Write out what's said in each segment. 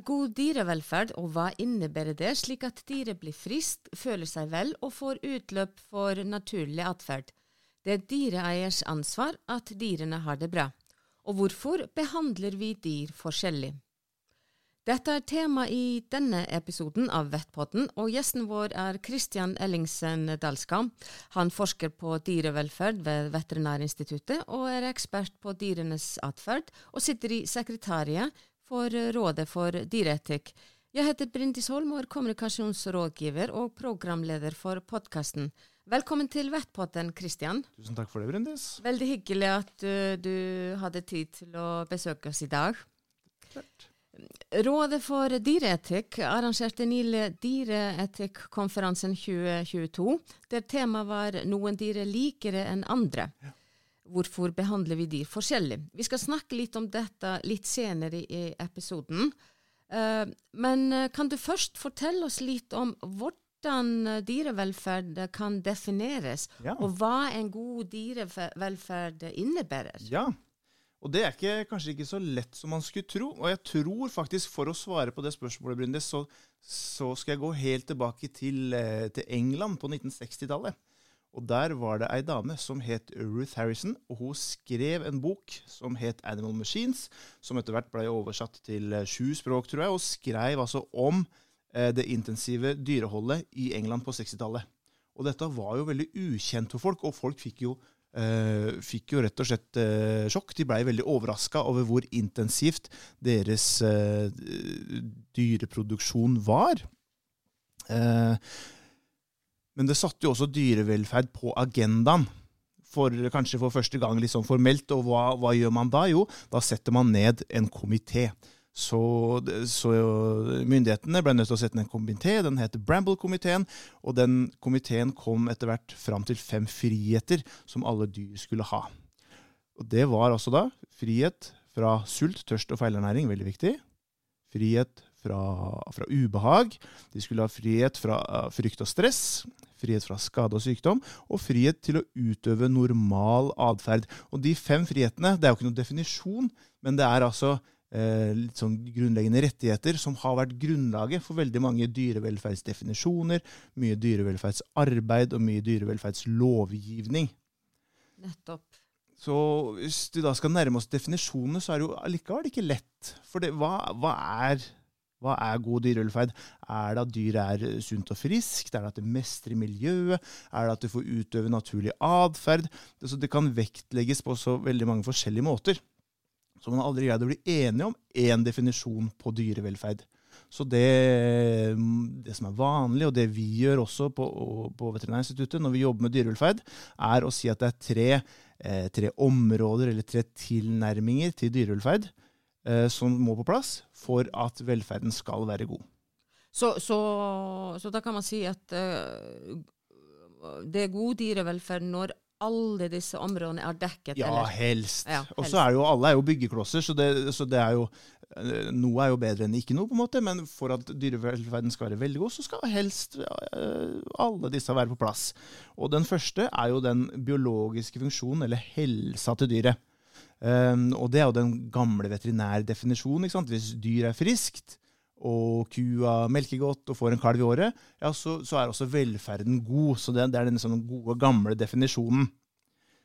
god dyrevelferd, og hva innebærer det, slik at dyret blir friskt, føler seg vel og får utløp for naturlig atferd? Det er dyreeiers ansvar at dyrene har det bra. Og hvorfor behandler vi dyr forskjellig? Dette er tema i denne episoden av Vettpodden, og gjesten vår er Christian Ellingsen Dalskam. Han forsker på dyrevelferd ved Veterinærinstituttet og er ekspert på dyrenes atferd, og sitter i sekretariat for Rådet for dyreetikk. Jeg heter Brindis Holm og er kommunikasjonsrådgiver og programleder for podkasten. Velkommen til Vettpodden, Kristian. Tusen takk for det, Brindis. Veldig hyggelig at uh, du hadde tid til å besøke oss i dag. Klart. Rådet for dyreetikk arrangerte nylig Dyreetikkonferansen 2022, der temaet var 'Noen dyr er likere enn andre'. Ja. Hvorfor behandler vi dyr forskjellig? Vi skal snakke litt om dette litt senere i episoden. Uh, men uh, kan du først fortelle oss litt om hvordan dyrevelferd kan defineres, ja. og hva en god dyrevelferd innebærer? Ja, og det er ikke, kanskje ikke så lett som man skulle tro. Og jeg tror faktisk, for å svare på det spørsmålet, Brindis, så, så, skal jeg gå helt tilbake til, eh, til England på 1960-tallet. Og der var det ei dame som het Ruth Harrison, og hun skrev en bok som het Animal Machines, som etter hvert ble oversatt til eh, sju språk, tror jeg, og skrev altså om eh, det intensive dyreholdet i England på 60-tallet. Og dette var jo veldig ukjent for folk, og folk fikk jo Uh, fikk jo rett og slett uh, sjokk. De blei veldig overraska over hvor intensivt deres uh, dyreproduksjon var. Men det satte jo også dyrevelferd på agendaen. For, kanskje for første gang liksom formelt. Og hva, hva gjør man da? Jo, da setter man ned en komité. Så, så, myndighetene ble nødt til å sette ned en komité. Den heter Bramble-komiteen. Og den komiteen kom etter hvert fram til fem friheter som alle dyr skulle ha. Og det var altså da frihet fra sult, tørst og feilernæring, veldig viktig. Frihet fra, fra, ubehag. De skulle ha frihet fra uh, frykt og stress. Frihet fra skade og sykdom. Og frihet til å utøve normal atferd. Og de fem frihetene, det er jo ikke noen definisjon, men det er altså Eh, litt sånn grunnleggende rettigheter som har vært grunnlaget for veldig mange dyrevelferdsdefinisjoner, mye dyrevelferdsarbeid og mye dyrevelferdslovgivning. Nettopp. Så hvis du da skal nærme oss definisjonene, så er det jo allikevel ikke lett. For det, hva, hva, er, hva, er, god dyrevelferd? Er det at dyret er sunt og friskt? Er det at det mestrer miljøet? Er det at det får utøve naturlig atferd? Det, det kan vektlegges på så veldig mange forskjellige måter. Så man har aldri greid å bli enige om én definisjon på dyrevelferd. Så det, det, som er vanlig, og det vi gjør også på, på Veterinærinstituttet når vi jobber med dyrevelferd, er å si at det er tre, eh, tre områder eller tre tilnærminger til dyrevelferd som må på plass for at velferden skal være god. Så, så, så da kan man si at uh, det er god dyrevelferd når alle disse områdene er dekket? Ja, eller? helst. Ja, helst. Og så er jo alle er jo byggeklosser, så, det, så det er jo eh, noe er jo bedre enn ikke noe, på en måte, men for at dyrevelferden skal være veldig god, så skal helst eh, alle disse være på plass. Og den første er jo den biologiske funksjonen, eller helsa til dyret. Um, og det er jo den gamle veterinærdefinisjonen. Hvis dyr er friskt, og kua melker godt og får en kalv i året, ja, så, så er også velferden god. Så det, det er den sånn gode, gamle definisjonen.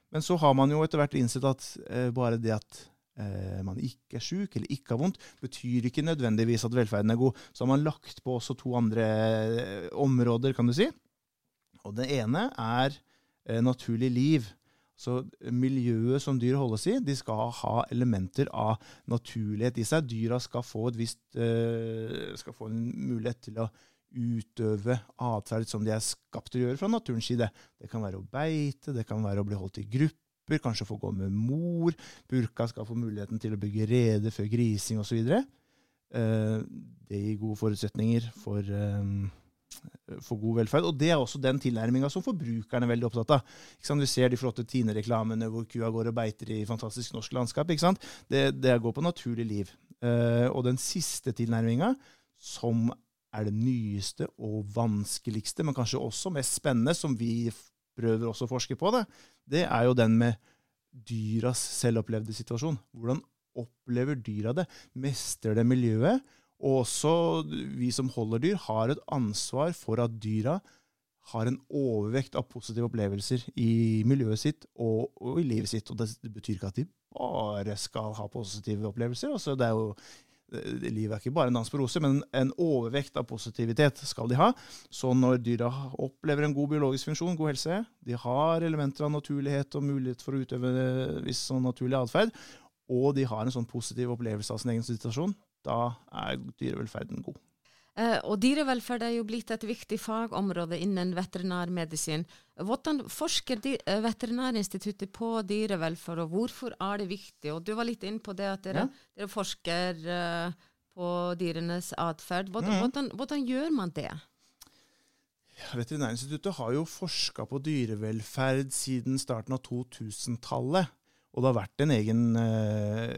Men så har man jo etter hvert innsett at eh, bare det at eh, man ikke er sjuk eller ikke har vondt, betyr ikke nødvendigvis at velferden er god. Så har man lagt på også to andre eh, områder, kan du si. Og det ene er eh, naturlig liv. Så miljøet som dyr holdes i, de skal ha elementer av naturlighet i seg. Dyra skal få, visst, uh, skal få en mulighet til å utøve atferd som de er skapt til å gjøre fra naturens side. Det kan være å beite, det kan være å bli holdt i grupper, kanskje få gå med mor. Burka skal få muligheten til å bygge rede før grising osv. Eh, det gir gode forutsetninger for um, for god velferd. Og det er også den tilnærminga som forbrukerne er veldig opptatt av. Vi ser de flotte Tine-reklamene hvor kua går og beiter i fantastisk norsk landskap. Det, det går på naturlig liv. Uh, og den siste tilnærminga, som er det nyeste og vanskeligste, men kanskje også mest spennende, som vi prøver også å forske på, det, det er jo den med dyras selvopplevde situasjon. Hvordan opplever dyra det? Mestrer det miljøet? Og også vi som holder dyr, har et ansvar for at dyra har en overvekt av positive opplevelser i miljøet sitt og, og i livet sitt. Og det, betyr ikke at de bare skal ha positive opplevelser. Altså, det er jo Livet er ikke bare en dans på roser, men en overvekt av positivitet skal de ha. Så når dyra opplever en god biologisk funksjon, god helse, de har elementer av naturlighet og mulighet for å utøve viss sånn naturlig atferd, og de har en sånn positiv opplevelse av sin egen situasjon, da er dyrevelferden god. Eh, og dyrevelferd er jo blitt et viktig fagområde innen veterinærmedisin. Hvordan forsker eh, Veterinærinstituttet på dyrevelferd, og hvorfor er det viktig? Og Du var litt inne på det at dere, ja. dere forsker uh, på dyrenes atferd. Hvordan, mm. hvordan, hvordan, gjør man det? Veterinærinstituttet har jo forska på dyrevelferd siden starten av 2000-tallet. Og det har vært en egen, eh,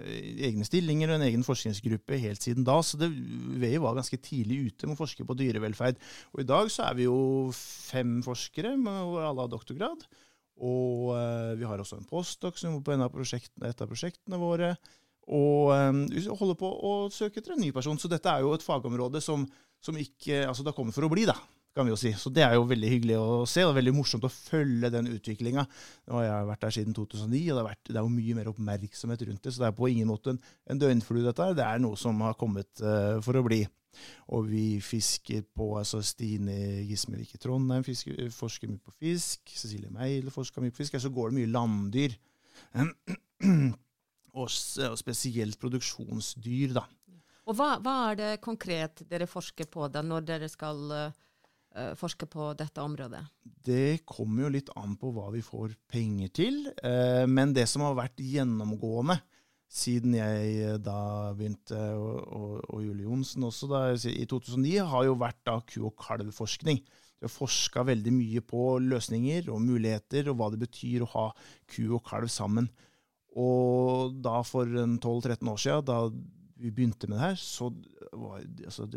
egne stillinger og en egen forskningsgruppe helt siden da. Så det, VEI var ganske tidlig ute med å forske på dyrevelferd. Og i dag så er vi jo fem forskere, hvor alle har doktorgrad. Og eh, vi har også en postdoc som jobber på en av et av prosjektene våre. Og eh, vi holder på å søke etter en ny person. Så dette er jo et fagområde som, som ikke Altså det har kommet for å bli, da kan vi jo si. Så det er jo veldig hyggelig å se, og veldig morsomt å følge den utviklinga. Jeg har vært der siden 2009, og det, vært, det, er jo mye mer oppmerksomhet rundt det. Så det er på ingen måte en, en døgnflue, dette her. Det er noe som har kommet uh, for å bli. Og vi fisker på altså Stine Gismevik i Trondheim fisker, forsker mye på fisk. Cecilie Meile forsker mye på fisk. Så altså går det mye landdyr. og, og spesielt produksjonsdyr, da. Og hva, hva, er det konkret dere forsker på da, når dere skal uh, forske på dette området? Det kommer jo litt an på hva vi får penger til. Uh, men det som har vært gjennomgående siden jeg eh, da begynte, og, og, og Julie Johnsen også da, i 2009, har jo vært da ku- og kalvforskning. Vi har forska veldig mye på løsninger og muligheter, og hva det betyr å ha ku og kalv sammen. Og da for 12-13 år siden, da vi begynte med det her, så var altså,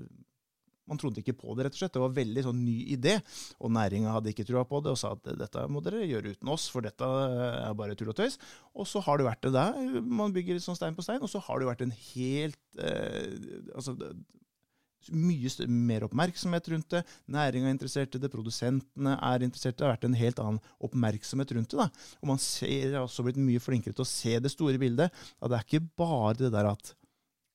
man trodde ikke på det, rett og slett. Det var en veldig sånn ny idé. Og næringa hadde ikke trua på det og sa at dette må dere gjøre uten oss, for dette er bare tull og tøys. Og så har det vært det der. Man bygger sånn stein på stein, og så har det vært en helt eh, altså, mye mer oppmerksomhet rundt det. Næringa er interessert i det, produsentene er interessert. Det har vært en helt annen oppmerksomhet rundt det. da. Og man ser, har også blitt mye flinkere til å se det store bildet. At det er ikke bare det der at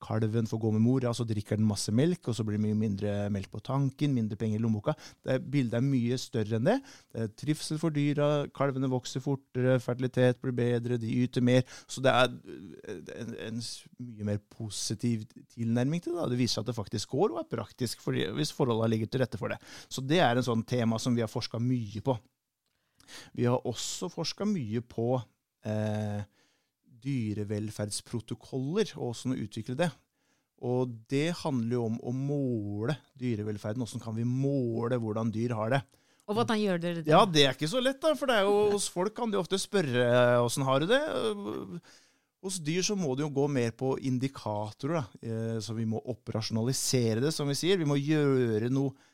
kalven får gå med mora, så drikker den masse melk, og så blir det mye mindre melk på tanken, mindre penger i lommeboka. Det Bildet er mye større enn det. Det er trivsel for dyra, kalvene vokser fortere, fertilitet blir bedre, de yter mer. Så det er en, en mye mer positiv tilnærming til det. Det viser seg at det faktisk går, og er praktisk for, hvis forholdene ligger til rette for det. Så det er en sånn tema som vi har forska mye på. Vi har også forska mye på eh, dyrevelferdsprotokoller og hvordan å utvikle det. Og det handler jo om å måle dyrevelferden. Hvordan kan vi måle hvordan dyr har det? Og hvordan gjør dere det? Ja, Det er ikke så lett, da. For det er jo, hos folk kan de ofte spørre åssen har du det. Hos dyr så må det jo gå mer på indikatorer. da. Eh, så vi må operasjonalisere det, som vi sier. Vi må gjøre noe eh,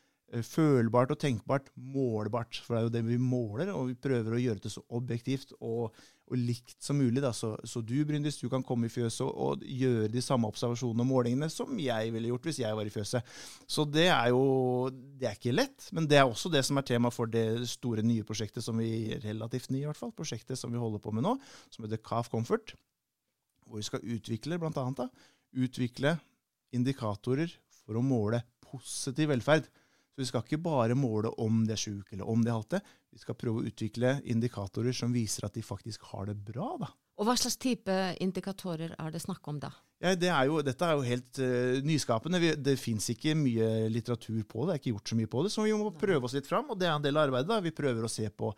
følbart og tenkbart målbart. For det er jo det vi måler, og vi prøver å gjøre det så objektivt og og likt som mulig. Så, så du Bryndis, du kan komme i fjøset og, gjøre de samme observasjonene og målingene som jeg ville gjort hvis jeg var i fjøset. Så det er jo det er ikke lett, men det er også det som er tema for det store nye prosjektet som vi relativt nye i hvert fall, prosjektet som vi holder på med nå, som heter Calf Comfort. Hvor vi skal utvikle blant annet, da, utvikle indikatorer for å måle positiv velferd. Så vi skal ikke bare måle om de er sjuke eller om de er det. Vi skal prøve å utvikle indikatorer som viser at de faktisk har det bra. da. Og Hva slags type indikatorer er det snakk om da? Ja, det er jo, dette er jo helt uh, nyskapende. Vi, det fins ikke mye litteratur på det. Det er ikke gjort så mye på det, så vi må prøve oss litt fram. Og det er en del av arbeidet. da. Vi prøver å se på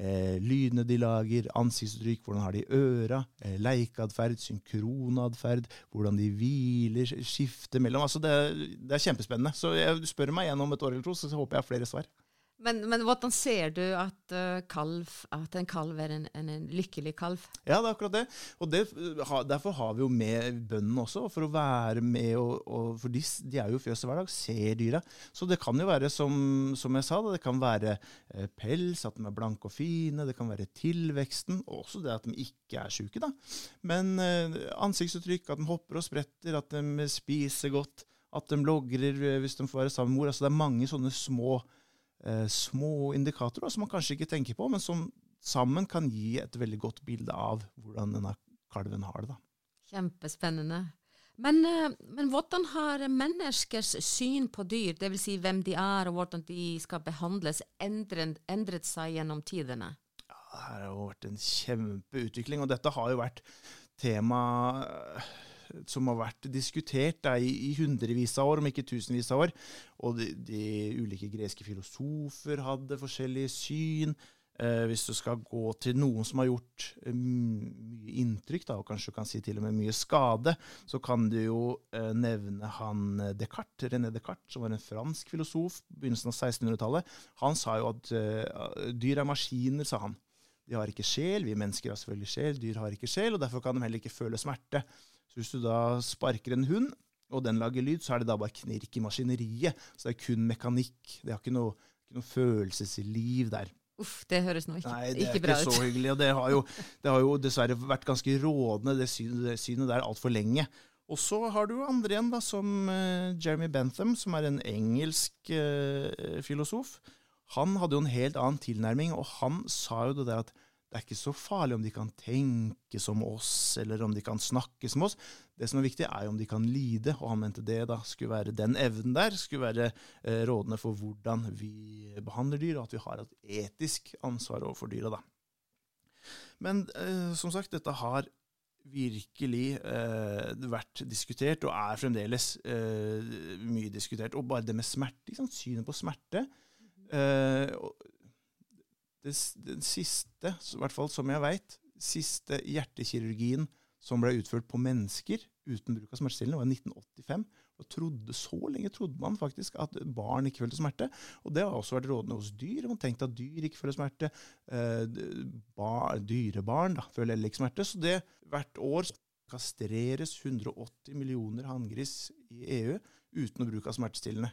eh, lydene de lager, ansiktsuttrykk, hvordan har de øra, eh, leikeatferd, synkronatferd, hvordan de hviler, skifter mellom altså det, det, er kjempespennende. Så jeg spør meg igjen om et år eller to, så håper jeg har flere svar. Men, men, hvordan ser du at, uh, kalv, at en kalv er en, en, en, lykkelig kalv? Ja, det er akkurat det. Og det, Derfor har vi jo med bøndene også, for å være med og, og For de, de, er jo i fjøset hver dag, ser dyra. Så det kan jo være, som, som jeg sa, det kan være eh, pels, at de er blanke og fine. Det kan være tilveksten, og også det at de ikke er sjuke. Men eh, ansiktsuttrykk, at de hopper og spretter, at de spiser godt At de logrer eh, hvis de får være sammen med mor. Altså, det er mange sånne små, eh, små indikatorer som man kanskje ikke tenker på, men som sammen kan gi et veldig godt bilde av hvordan denne kalven har det. da. Kjempespennende. Men, eh, men, hvordan har menneskers syn på dyr, dvs. Si hvem de er og hvordan de skal behandles, endret, endret seg gjennom tidene? Ja, det har jo vært en kjempeutvikling, og dette har jo vært tema eh, som har vært diskutert da, i, hundrevis av år, om ikke tusenvis av år. Og de, de ulike greske filosofer hadde forskjellige syn. Eh, hvis du skal gå til noen som har gjort eh, mye inntrykk, da, og kanskje du kan si til og med mye skade, så kan du jo eh, nevne han eh, Descartes, René Descartes, som var en fransk filosof på begynnelsen av 1600-tallet. Han sa jo at eh, dyr er maskiner, sa han. De har ikke sjel. Vi mennesker har selvfølgelig sjel, dyr har ikke sjel, og derfor kan de heller ikke føle smerte. Så hvis du da sparker en hund, og den lager lyd, så er det da bare knirk i maskineriet. Så det er kun mekanikk. Det har ikke noe, ikke noe følelsesliv der. Uff, det høres nå ikke, Nei, ikke bra ut. Det er ikke så hyggelig. og det har, jo, det har, jo, dessverre vært ganske rådende, det synet, det synet der, altfor lenge. Og så har du andre igjen, da, som uh, Jeremy Bentham, som er en engelsk uh, filosof. Han hadde jo en helt annen tilnærming, og han sa jo det der at det er ikke så farlig om de kan tenke som oss, eller om de kan snakke som oss. Det som er viktig, er jo om de kan lide, og han mente det da skulle være den evnen der skulle være eh, rådende for hvordan vi behandler dyr, og at vi har et etisk ansvar overfor dyra. da. Men eh, som sagt, dette har virkelig eh, vært diskutert, og er fremdeles eh, mye diskutert. Og bare det med smerte, synet på smerte. Eh, det, den siste, i hvert fall som jeg veit, siste hjertekirurgien som ble utført på mennesker uten bruk av smertestillende, var i 1985. Og trodde, Så lenge trodde man faktisk at barn ikke følte smerte. Og det har også vært rådende hos dyr. Man tenkte at dyr ikke føler smerte. Eh, bar, dyrebarn da, føler heller ikke smerte. Så det hvert år kastreres 180 millioner hanngris i EU uten å bruke av smertestillende.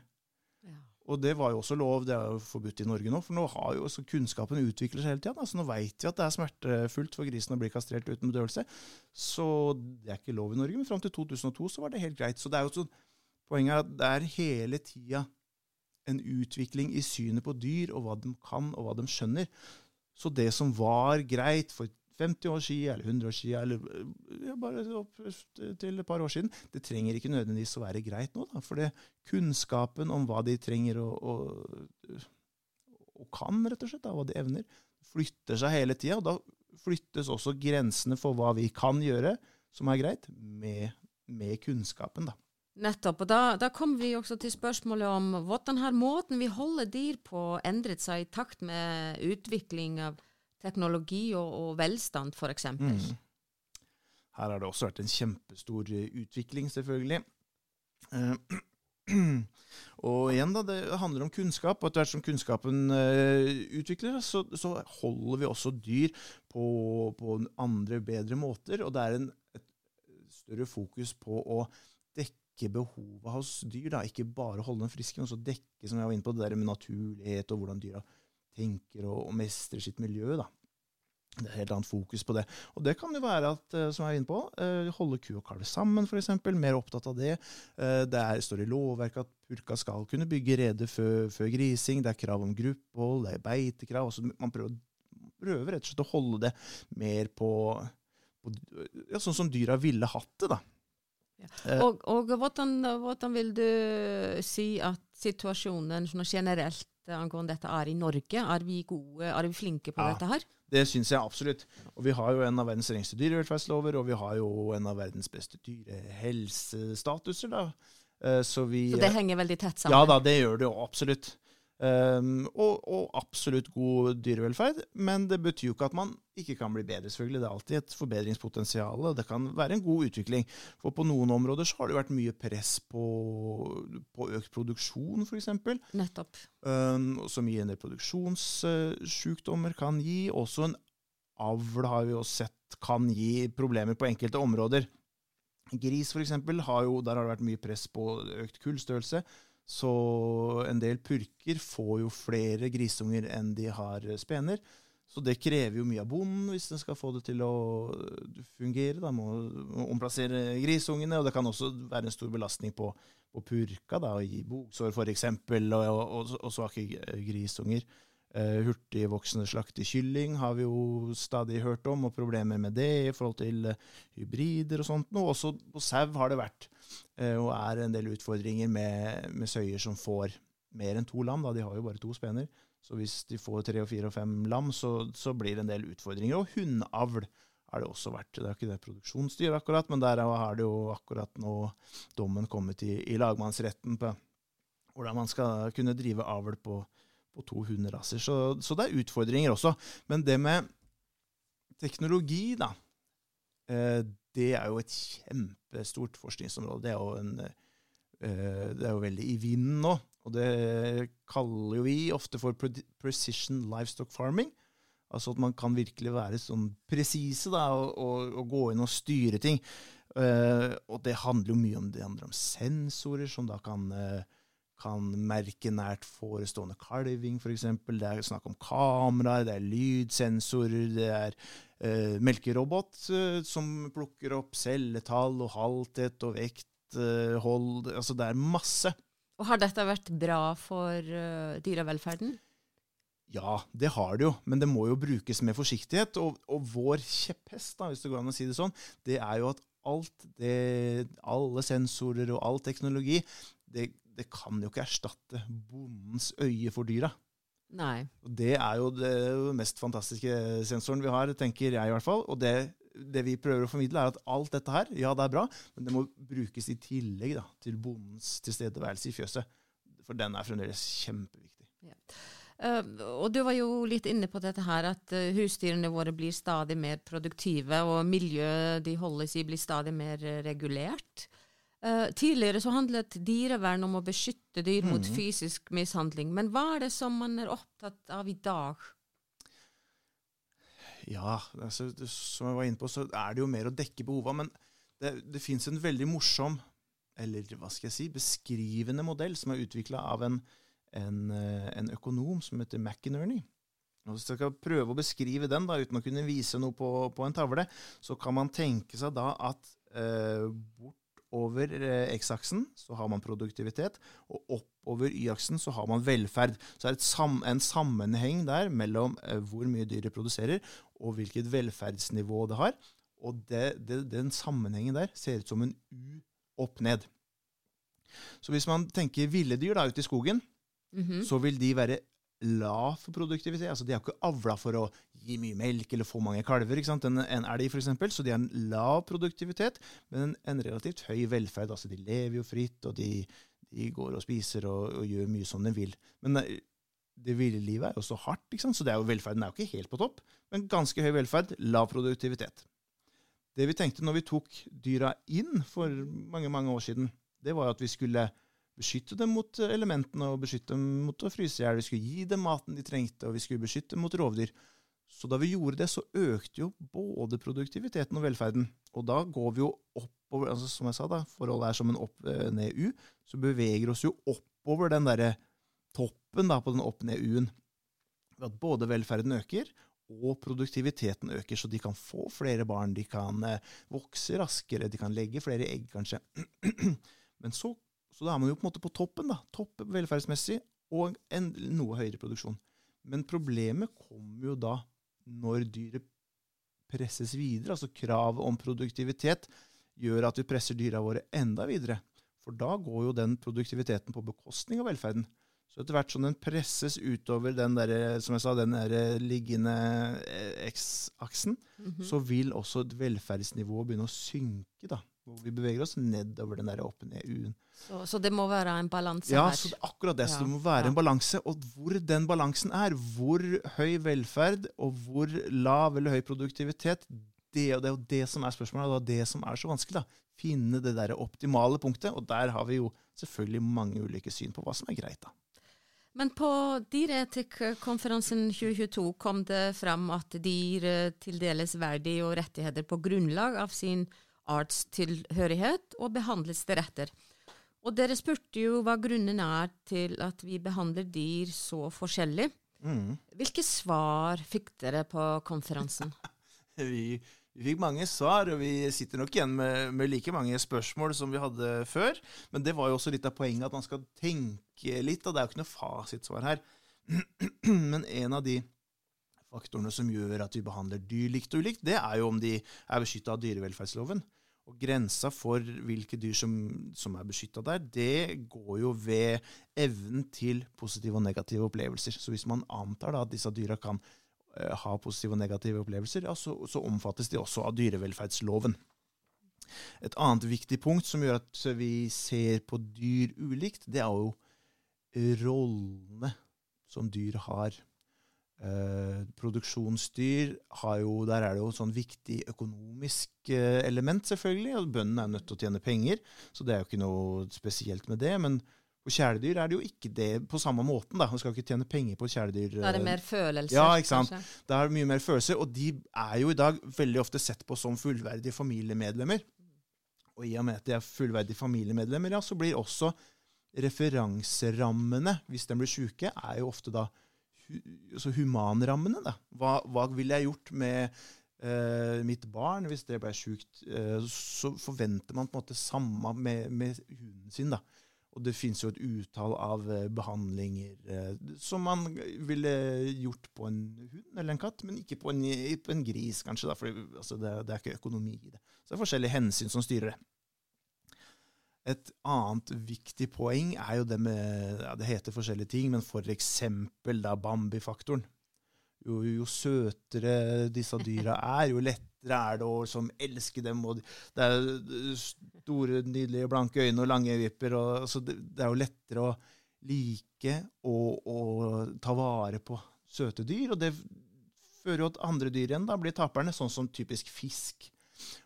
Og det var jo også lov, det er jo forbudt i Norge nå, for nå har jo kunnskapen utvikler seg hele tida. Altså, nå veit vi at det er smertefullt for grisen å bli kastrert uten bedøvelse. Så det er ikke lov i Norge, men fram til 2002 så var det helt greit. Så det er jo sånn, poenget er at det er hele tida en utvikling i synet på dyr, og hva de kan, og hva de skjønner. Så det som var greit for 50 år siden, eller 100 år siden, eller ja, bare opp til et par år siden. Det trenger ikke nødvendigvis å være greit nå, da, for det, kunnskapen om hva de trenger og, og, og, kan, rett og slett, da, hva de evner, flytter seg hele tida. Og da flyttes også grensene for hva vi kan gjøre, som er greit, med, med kunnskapen. da. Nettopp. og da, da kommer vi også til spørsmålet om hvordan har måten vi holder dyr på endret seg i takt med utvikling av teknologi og, og velstand, f.eks. Mm. Her har det også vært en kjempestor eh, utvikling, selvfølgelig. Uh, og igjen, da, det handler om kunnskap. Og etter hvert som kunnskapen uh, utvikler så, så, holder vi også dyr på, på, andre, bedre måter. Og det er en, et større fokus på å dekke behovet hos dyr. Da. Ikke bare holde dem friske, men også dekke som jeg var inne på, det der med naturlighet og hvordan dyra tenker og, og mestrer sitt miljø. da. Det er et helt annet fokus på det. Og det kan jo være at, eh, som jeg er inne på, uh, holde ku og kalv sammen, f.eks. Mer opptatt av det. Uh, det er, står i lovverket at purka skal kunne bygge rede før, før, grising. Det er krav om gruppehold, det er beitekrav. Altså, man prøver, prøver, rett og slett å holde det mer på, på ja, sånn som dyra ville hatt det. da. Ja. Og, og hvordan, hvordan, vil du si at situasjonen sånn angående dette er i Norge? Er vi gode, er vi flinke på ja, dette her? Det syns jeg absolutt. Og vi har jo en av verdens strengeste dyrevelferdslover, og vi har jo en av verdens beste dyrehelsestatuser. da. Eh, så, vi, så det henger veldig tett sammen? Ja da, det gjør det jo absolutt. Um, og, og, absolutt god dyrevelferd, men det betyr jo ikke at man ikke kan bli bedre. selvfølgelig. Det er alltid et forbedringspotensial, og det kan være en god utvikling. For på noen områder så har det vært mye press på, på økt produksjon, f.eks. Nettopp. Um, som gir en del produksjonssykdommer kan gi. Også en avl har vi jo sett kan gi problemer på enkelte områder. Gris, f.eks., har jo, der har det vært mye press på økt kullstørrelse. Så en del purker får jo flere grisunger enn de har spener. Så det krever jo mye av bonden hvis den skal få det til å fungere. Da må omplassere grisungene, og det kan også være en stor belastning på, på purka, da, i bogsår f.eks., og, og, og, svake grisunger. Uh, Hurtigvoksende slaktekylling har vi jo stadig hørt om, og problemer med det i forhold til uh, hybrider og sånt. Og også på sau har det vært, og er en del utfordringer med, med søyer som får mer enn to lam. Da. De har jo bare to spener. Så hvis de får tre og fire og fem lam, så, så blir det en del utfordringer. Og hundeavl har det også vært. Det er ikke det produksjonsdyr akkurat, men der har det jo akkurat nå dommen kommet i, i lagmannsretten på hvordan man skal kunne drive avl på, på to hunderaser. Så, så, det er utfordringer også. Men det med teknologi, da, eh, det er jo et kjempestort forskningsområde. Det er jo, en, eh, det er jo veldig i vinden nå. Og det kaller jo vi ofte for precision livestock farming. Altså at man kan virkelig være sånn presise og, og, og, gå inn og styre ting. Uh, og det handler jo mye om det handler om sensorer som da kan, kan merke nært forestående kalving, f.eks. Det er snakk om kameraer, det er lydsensorer, det er uh, melkerobot som plukker opp celletall og halthet og vekthold. altså det er masse. Og Har dette vært bra for uh, dyrevelferden? Ja, det har det jo, men det må jo brukes med forsiktighet. Og, og vår kjepphest, da, hvis det går an å si det sånn, det er jo at alt det, alle sensorer og all teknologi, det, det kan jo ikke erstatte bondens øye for dyra. Nei. Og det er jo det mest fantastiske sensoren vi har, tenker jeg i hvert fall. Og det det vi prøver å formidle, er at alt dette her, ja, det er bra, men det må brukes i tillegg da, til bondens tilstedeværelse i fjøset. For den er fremdeles kjempeviktig. Ja. Uh, og Du var jo litt inne på dette her at uh, husdyrene våre blir stadig mer produktive, og miljøet de holdes i blir stadig mer uh, tidligere så handlet dyrevern om å beskytte dyr mm. mot fysisk mishandling. Men hva er det som man er opptatt av i dag? Ja, altså, som jeg var inne på, så er det jo mer å dekke behova. Men det, det fins en veldig morsom, eller hva skal jeg si, beskrivende modell som er utvikla av en, en, eh, en, økonom som heter McInerney. Og Hvis jeg skal prøve å beskrive den da, uten å kunne vise noe på, på en tavle, så kan man tenke seg da at eh, bort over eh, X-aksen så har man produktivitet, og oppover Y-aksen så har man velferd. Så det er sam en sammenheng der mellom eh, hvor mye dyret produserer, og hvilket velferdsnivå det har. Og det, det, den sammenhengen der ser ut som en U opp ned. Så hvis man tenker ville dyr da ute i skogen, mm -hmm. så vil de være lav produktivitet. Altså, de har ikke avla for å gi mye melk eller få mange kalver. ikke sant? En, en elg, f.eks. Så de har en lav produktivitet, men en, relativt høy velferd. Altså, de lever jo fritt, og de, de går og spiser og, og, gjør mye som de vil. Men eh, det ville livet er jo så hardt, ikke sant? så det er jo, velferden er jo ikke helt på topp. Men ganske høy velferd, lav produktivitet. Det vi tenkte når vi tok dyra inn for mange, mange år siden, det var jo at vi skulle beskytte dem mot elementene og beskytte dem mot å fryse i hjel. Vi skulle gi dem maten de trengte, og vi skulle beskytte dem mot rovdyr. Så da vi gjorde det, så økte jo både produktiviteten og velferden. Og da går vi jo oppover altså Som jeg sa, da, forholdet er som en opp-ned-U. Så beveger oss jo oppover den derre toppen da, på den opp-ned-U-en. At både velferden øker, og produktiviteten øker, så de kan få flere barn, de kan eh, vokse raskere, de kan legge flere egg, kanskje. Men så, så da er man jo på en måte på toppen, da. Topp velferdsmessig, og en noe høyere produksjon. Men problemet kommer jo da når dyret presses videre. Altså kravet om produktivitet gjør at vi presser dyra våre enda videre. For da går jo den produktiviteten på bekostning av velferden. Så etter hvert som den presses utover den der, som jeg sa, den der liggende eh, X-aksen, mm -hmm. så vil også velferdsnivået begynne å synke. da hvor vi beveger oss nedover den der opp-ned-U-en. Så, så, det må være en balanse ja, her? Ja, så det akkurat det. Så det må være ja. en balanse. Og hvor den balansen er, hvor høy velferd og hvor lav eller høy produktivitet, det, og det er jo det som er spørsmålet, og det er det som er så vanskelig. da. Finne det der optimale punktet. Og der har vi jo selvfølgelig mange ulike syn på hva som er greit. da. Men på Dyreetikkonferansen 2022 kom det fram at dyr tildeles verdi og rettigheter på grunnlag av sin artstilhørighet og behandles deretter. Og dere spurte jo hva grunnen er til at vi behandler dyr så forskjellig. Mm. Hvilke svar fikk dere på konferansen? vi, vi, fikk mange svar, og vi sitter nok igjen med, med, like mange spørsmål som vi hadde før. Men det var jo også litt av poenget at man skal tenke litt, og det er jo ikke noe fasitsvar her. Men en av de faktorene som gjør at vi behandler dyr likt og ulikt, det er jo om de er beskytta av dyrevelferdsloven. Og grensa for hvilke dyr som, som er beskytta der, det går jo ved evnen til positive og negative opplevelser. Så hvis man antar da at disse dyra kan uh, ha positive og negative opplevelser, ja, så, så, omfattes de også av dyrevelferdsloven. Et annet viktig punkt som gjør at vi ser på dyr ulikt, det er jo rollene som dyr har Eh, produksjonsdyr har jo, Der er det jo et sånn viktig økonomisk eh, element, selvfølgelig. og Bøndene er nødt til å tjene penger, så det er jo ikke noe spesielt med det. Men på kjæledyr er det jo ikke det på samme måten. da. Man skal ikke tjene penger på kjæledyr. Da er det mer følelser? Ja, ikke sant. Kanskje? Det er mye mer følelser, og de er jo i dag veldig ofte sett på som fullverdige familiemedlemmer. Og i og med at de er fullverdige familiemedlemmer, ja, så blir også referanserammene, hvis de blir sjuke, er jo ofte da altså humanrammene. Da. Hva, hva ville jeg gjort med eh, mitt barn hvis det ble sjukt? Eh, så forventer man på en måte samme med, med hunden sin. da. Og det fins jo et utall av eh, behandlinger eh, som man ville gjort på en hund eller en katt, men ikke på en, på en gris, kanskje. da, For altså, det, det, er ikke økonomi i det. Så det er forskjellige hensyn som styrer det. Et annet viktig poeng er jo det med ja, Det heter forskjellige ting, men f.eks. da Bambi-faktoren. Jo, jo, søtere disse dyra er, jo lettere er det å som elske dem. og Det er store, nydelige, blanke øyne og lange vipper. Og, altså, det, det, er jo lettere å like og, og ta vare på søte dyr. Og det fører jo at andre dyr igjen da blir taperne, sånn som typisk fisk.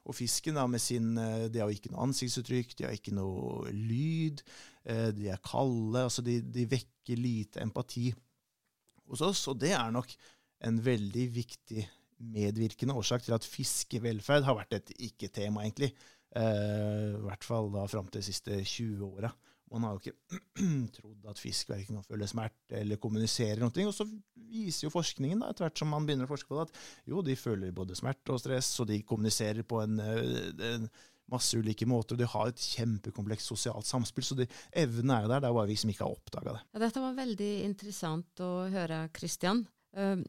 Og fisken da med sin eh, De har ikke noe ansiktsuttrykk, de har ikke noe lyd, eh, de er kalde. altså De, de vekker lite empati hos oss, og det er nok en veldig viktig medvirkende årsak til at fiskevelferd har vært et ikke-tema, egentlig. Eh, I hvert fall da fram til de siste 20 åra. Man har jo ikke trodd at fisk verken kan føle smerte eller kommunisere noe. Og så viser jo forskningen, da, etter hvert som man begynner å forske på det, at jo, de føler både smerte og stress, og de kommuniserer på en, eh, en masse ulike måter. og De har et kjempekomplekst sosialt samspill, så de, evnen er jo der. Det er bare vi som ikke har oppdaga det. Ja, dette var veldig interessant å høre, Kristian. Um,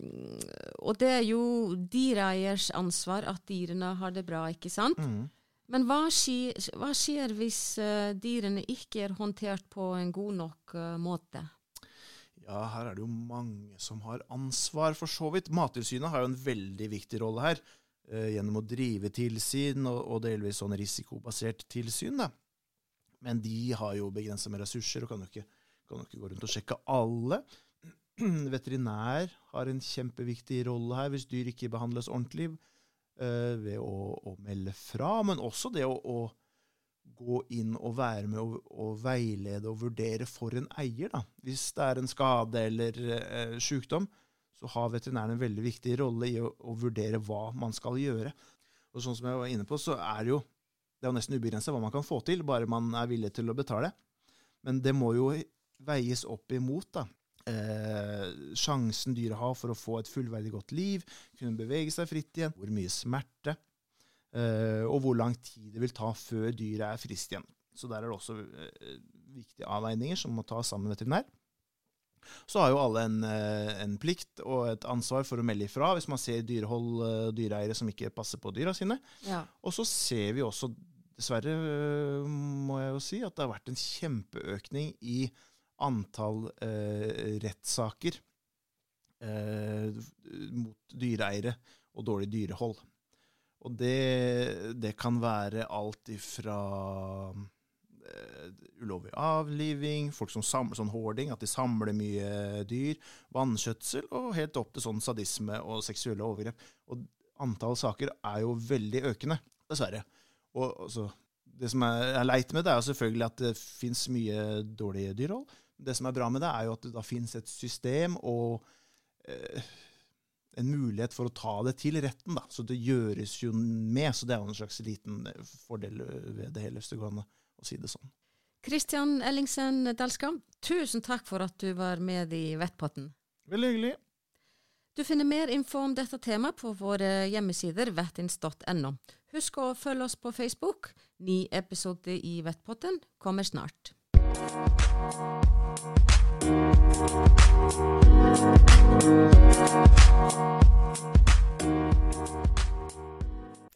og det er jo dyreeiers ansvar at dyrene har det bra, ikke sant? Mm. Men hva skjer, hva skjer hvis uh, dyrene ikke er håndtert på en god nok uh, måte? Ja, her er det jo mange som har ansvar, for så vidt. Mattilsynet har jo en veldig viktig rolle her, uh, gjennom å drive tilsyn og, og, delvis sånn risikobasert tilsyn. da. Men de har jo begrensa med ressurser og kan jo, ikke, kan jo ikke gå rundt og sjekke alle. Veterinær har en kjempeviktig rolle her hvis dyr ikke behandles ordentlig ved å, å, melde fra, men også det å, å, gå inn og være med og, og, veilede og vurdere for en eier. Da. Hvis det er en skade eller uh, sykdom, så har veterinæren en veldig viktig rolle i å, å, vurdere hva man skal gjøre. Og sånn som jeg var inne på, så er det jo det er jo nesten ubegrensa hva man kan få til, bare man er villig til å betale. Men det må jo veies opp imot da, eh, sjansen dyret har for å få et fullverdig godt liv, kunne bevege seg fritt igjen, hvor mye smerte, eh, og hvor lang tid det vil ta før dyret er friskt igjen. Så der er det også eh, viktige avveininger som må tas sammen med veterinær. Så har jo alle en, eh, en, plikt og et ansvar for å melde ifra hvis man ser dyrehold, og dyreeiere som ikke passer på dyra sine. Ja. Og så ser vi også, dessverre må jeg jo si, at det har vært en kjempeøkning i antall eh, rettssaker eh, mot dyreeiere og dårlig dyrehold. Og det, det kan være alt ifra eh, ulovlig avliving, folk som samler sånn hoarding, at de samler mye dyr, vanskjøtsel, og helt opp til sånn sadisme og seksuelle overgrep. Og antall saker er jo veldig økende, dessverre. Og altså, det som er, er leit med det, er selvfølgelig at det fins mye dårlig dyrehold det som er bra med det, er jo at det da finnes et system og eh, en mulighet for å ta det til retten. da, Så det gjøres jo med. Så det er jo en slags liten fordel ved det hele, hvis det går an å si det sånn. Kristian Ellingsen Dalskam, tusen takk for at du var med i Vettpotten. Veldig hyggelig. Du finner mer info om dette temaet på våre hjemmesider vettins.no. Husk å følge oss på Facebook. Ny episode i Vettpotten kommer snart. Thank you.